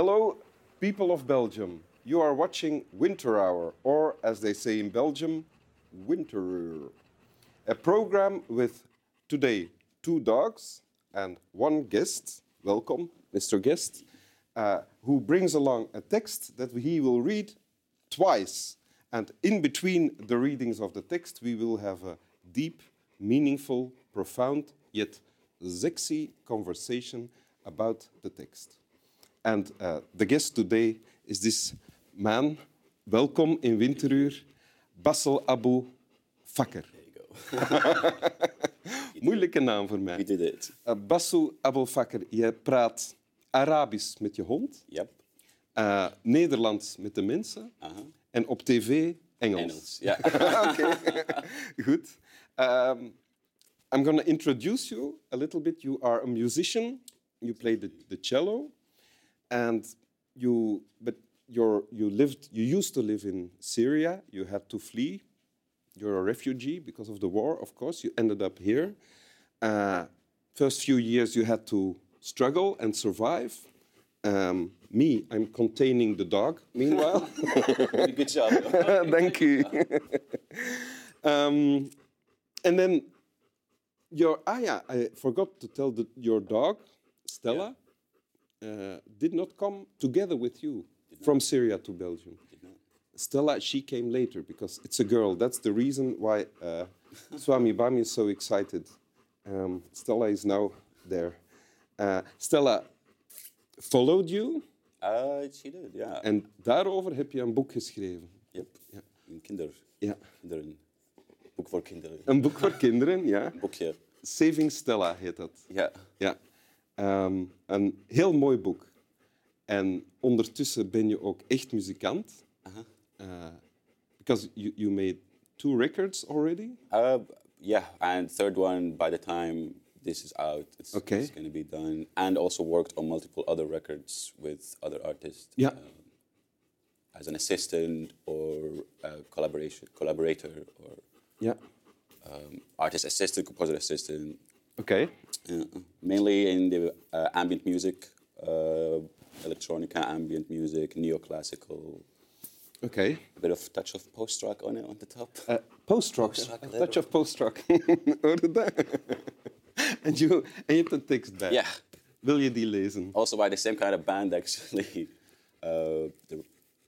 Hello, people of Belgium. You are watching Winter Hour, or as they say in Belgium, Winteruur. A program with today two dogs and one guest. Welcome, Mr. Guest, uh, who brings along a text that he will read twice. And in between the readings of the text, we will have a deep, meaningful, profound, yet sexy conversation about the text. And uh, the guest today is this man. Welcome in Winteruur, Bassel Abu Fakker. Moeilijke naam voor mij. Did it. Uh, Bassel Abu Fakker, je praat Arabisch met je hond, Yep. uh, Nederlands met de mensen Uh-huh. en op tv Engels. Engels. Yeah. Good. Um, I'm going to introduce you a little bit. You are a musician. You play the, the cello, and you but you're, you lived. You used to live in Syria. You had to flee. You're a refugee because of the war. Of course, you ended up here. Uh, first few years, you had to struggle and survive. Um, me, I'm containing the dog. Meanwhile. Good job. Thank you. um, and then your ah yeah, I forgot to tell that your dog Stella uh, did not come together with you from Syria to Belgium. Stella, she came later because it's a girl. That's the reason why uh, Swami Bami is so excited. Um, Stella is now there. Uh, Stella followed you, Uh, she did, yeah. en daarover heb je een boek geschreven. Yep. Ja. Een kinder, Ja. kinderen. Boek voor kinderen. Een boek voor kinderen, ja. Boekje. Saving Stella heet dat. Ja. Ja. Ehm, een heel mooi boek. En ondertussen ben je ook echt muzikant. Uh-huh. Uh, because you, you made two records already. Uh, yeah, and third one by the time this is out, it's, Okay. it's going to be done. And also worked on multiple other records with other artists. Yeah. um, as an assistant or a collaboration collaborator or Ja. um, artist assistant, composer assistant. Oké. Uh, mainly in the uh, ambient music, uh, electronica, ambient music, neoclassical. Oké. A bit of touch of post-rock on it on the top. Uh. Post-rock, A a touch of. Hoorde dat? en, je, en je hebt een tekst bij. Yeah. Wil je die lezen? Also by the same kind of band, actually. Uh, the,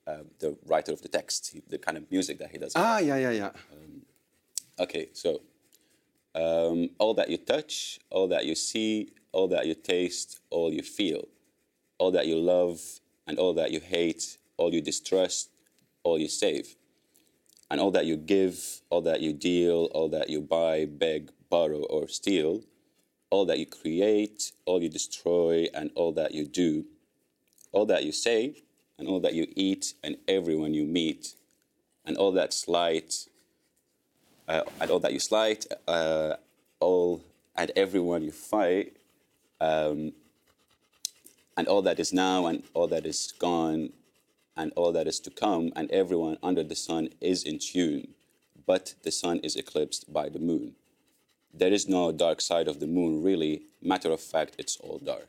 uh, the writer of the text, the kind of music that he does. Ah, yeah yeah ja. Okay, so um, all that you touch, all that you see, all that you taste, all you feel, all that you love, and all that you hate, all you distrust, all you save, and all that you give, all that you deal, all that you buy, beg, borrow, or steal, all that you create, all you destroy, and all that you do, all that you say, and all that you eat, and everyone you meet, and all that slight, uh, and all that you slight, uh, all and everyone you fight, um, and all that is now and all that is gone, and all that is to come, and everyone under the sun is in tune, but the sun is eclipsed by the moon. There is no dark side of the moon, really. Matter of fact, it's all dark.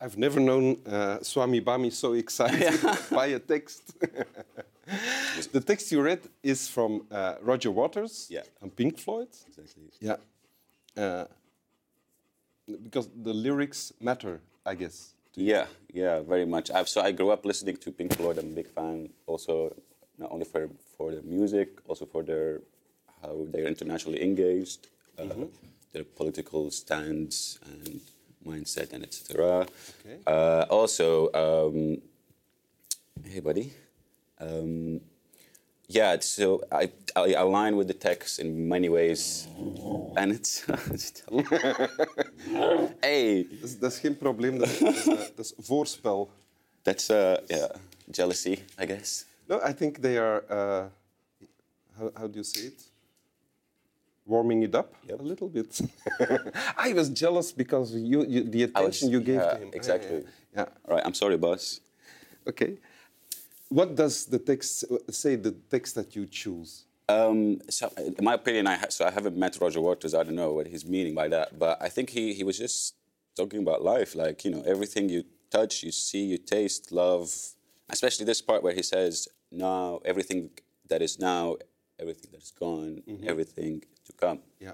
I've never known uh, Swami Bami so excited by a text. the text you read is from uh, Roger Waters Yeah. and Pink Floyd. Exactly. Yeah. Uh, because the lyrics matter, I guess. Yeah, yeah, very much. I've, so I grew up listening to Pink Floyd. I'm a big fan. Also, not only for for their music, also for their how they're internationally engaged, uh, their political stance and mindset, and etc. Okay. Uh, also, um, hey, buddy. Um, yeah, so I, I align with the text in many ways, and it's. hey, Dat is, dat is geen probleem, dat is, dat is, uh, dat is voorspel. That's uh yeah, jealousy, I guess. No, I think they are, uh, how, how do you say it? Warming it up Yep. a little bit. I was jealous because you, you the attention you gave yeah, to him. Exactly. Yeah, yeah. All right, I'm sorry, boss. Okay. What does the text say? The text that you choose. Um, so, in my opinion, I ha- so I haven't met Roger Waters. I don't know what he's meaning by that, but I think he, he was just talking about life, like you know, everything you touch, you see, you taste, love. Especially this part where he says, "Now everything that is now, everything that is gone, Mm-hmm. everything to come." Yeah.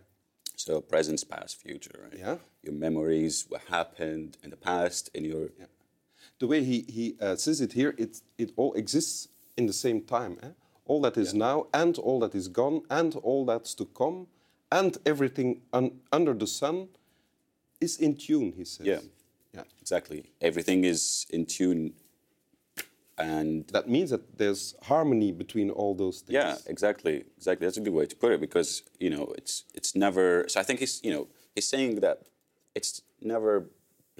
So present, past, future, right? Yeah. Your memories, what happened in the past, in your The way he, he uh, says it here, it, it all exists in the same time. Eh? All that is now, and all that is gone, and all that's to come, and everything un under the sun is in tune, he says. Yeah. Yeah. exactly everything is in tune, and That means that there's harmony between all those things. Yeah, exactly, exactly. That's a good way to put it because you know it's it's never. So I think he's you know he's saying that it's never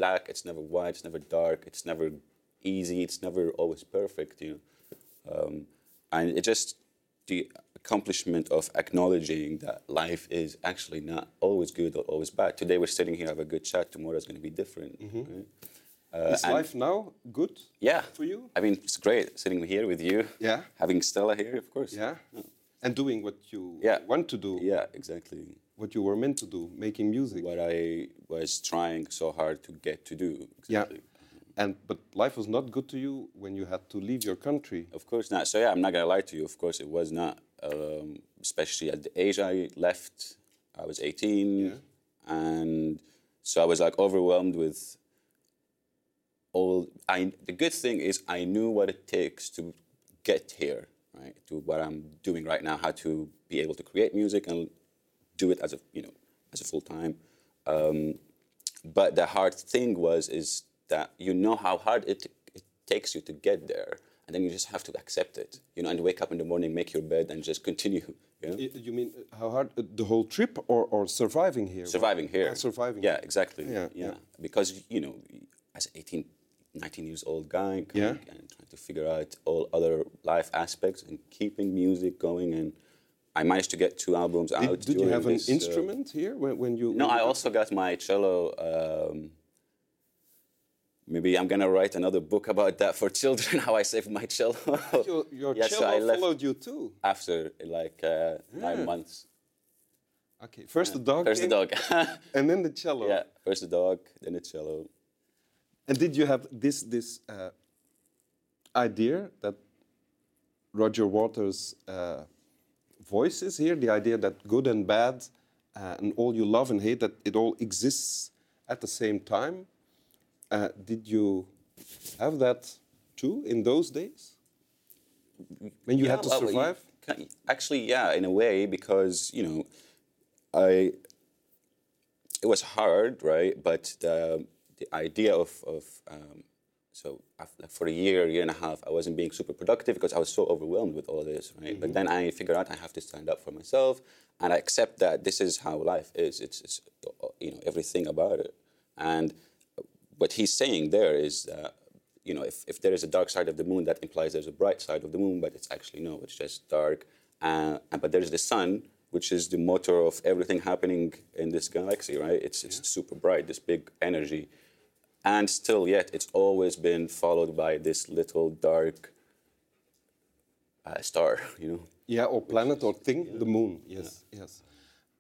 black, it's never white, it's never dark, it's never easy, it's never always perfect. You know, um, and it just the accomplishment of acknowledging that life is actually not always good or always bad. Today we're sitting here have a good chat. Tomorrow is going to be different. right? Uh, Is life now good yeah, for you? I mean, it's great sitting here with you. Yeah. Having Stella here, of course. Yeah. And doing what you Yeah. want to do, Yeah, exactly. what you were meant to do, making music. What I was trying so hard to get to do. Yeah. And but life was not good to you when you had to leave your country. Of course not. So yeah, I'm not gonna lie to you. Of course, it was not. Um, especially at the age I left, I was 18, Yeah. and so I was like overwhelmed with all. I the good thing is I knew what it takes to get here, right? To what I'm doing right now, how to be able to create music and do it as a you know as a full time. Um, but the hard thing was is that you know how hard it, it takes you to get there, and then you just have to accept it, you know, and wake up in the morning, make your bed, and just continue. You know? You mean how hard the whole trip or, or surviving here? surviving here. Ah, surviving. Yeah, exactly. Yeah, Yeah, yeah. Because, you know, as an 18, 19 years old guy, Yeah. and figure out all other life aspects and keeping music going. And I managed to get two albums out. Did, did you have an this, uh, instrument here when, when you? no, when I you- also got my cello. Um, maybe I'm gonna write another book about that for children. How I saved my cello. Your, your Yeah, so cello I followed you too. after like uh, nine months. Okay, first the dog. First the dog. And then the cello. yeah, first the dog, then the cello. And did you have this this uh, idea that Roger Waters' uh, voice is here? The idea that good and bad, uh, and all you love and hate, that it all exists at the same time. Uh, did you have that too in those days when you had to well, survive? Actually, yeah, in a way, because you know, I it was hard, right? But the the idea of of um, so af- like for a year, year and a half, I wasn't being super productive because I was so overwhelmed with all this, right? But then I figured out I have to stand up for myself, and I accept that this is how life is. It's, it's you know everything about it, and what he's saying there is that you know if, if there is a dark side of the moon that implies there's a bright side of the moon but it's actually no it's just dark. Uh, and- but there's the sun which is the motor of everything happening in this galaxy right? It's, it's super bright this big energy and still yet it's always been followed by this little dark uh, star you know Yeah, or planet or thing, the moon. Yes, yes.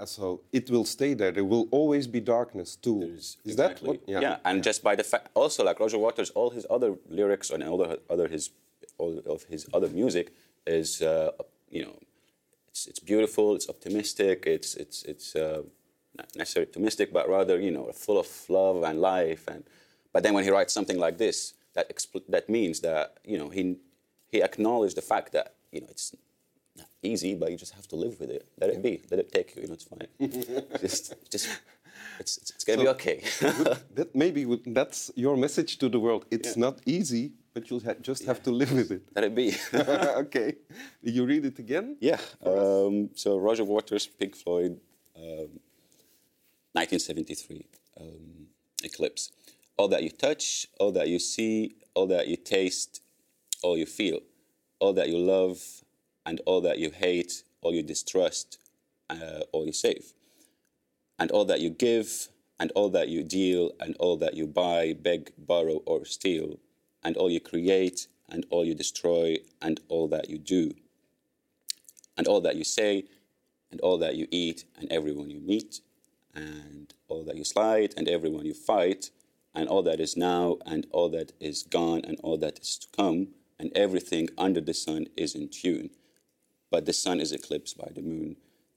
Uh, so it will stay there. There will always be darkness too. Is that Exactly. what? Yeah. and just by the fact, also like Roger Waters, all his other lyrics and all the other his all of his other music is uh, you know it's it's beautiful, it's optimistic, it's it's it's uh, not necessarily optimistic, but rather you know full of love and life. And but then when he writes something like this, that expl- that means that you know he he acknowledged the fact that you know it's not easy, but you just have to live with it. Let it be. Let it take you. You know, it's fine. just, just, it's, it's, it's gonna be okay. that maybe would- that's your message to the world. It's not easy, but you'll ha- just have to live with it. Let it be. okay. You read it again? yeah. Um, so Roger Waters, Pink Floyd, um, 1973, um, Eclipse. All that you touch, all that you see, all that you taste, all you feel, all that you love, and all that you hate, all you distrust, uh, all you save. and all that you give, and all that you deal, and all that you buy, beg, borrow, or steal, and all you create, and all you destroy, and all that you do, and all that you say, and all that you eat, and everyone you meet, and all that you slide, and everyone you fight, and all that is now, and all that is gone, and all that is to come, and everything under the sun is in tune. But the sun is eclipsed by the moon.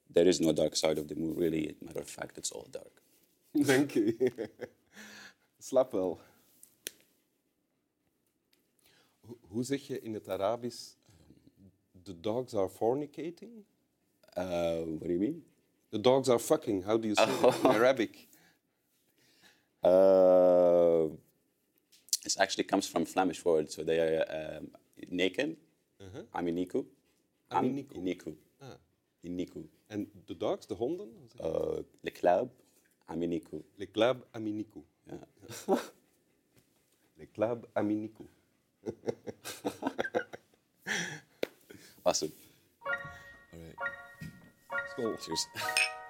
There is no dark side of the moon, really. Matter of fact, it's all dark. Thank you. Slap wel. Ho- Hoe zeg je in het Arabisch? The dogs are fornicating? Uh, what do you mean? The dogs are fucking. How do you say it in Arabic? Uh, this actually comes from Flemish word, so they are um, naked. Aminiku. Am- Aminiku. Iniku. Ah. Iniku. En de dogs, the honden? Uh, the club. Aminiku. Le club aminiku. Yeah. Le club aminiku. Awesome. All right. School. Cheers.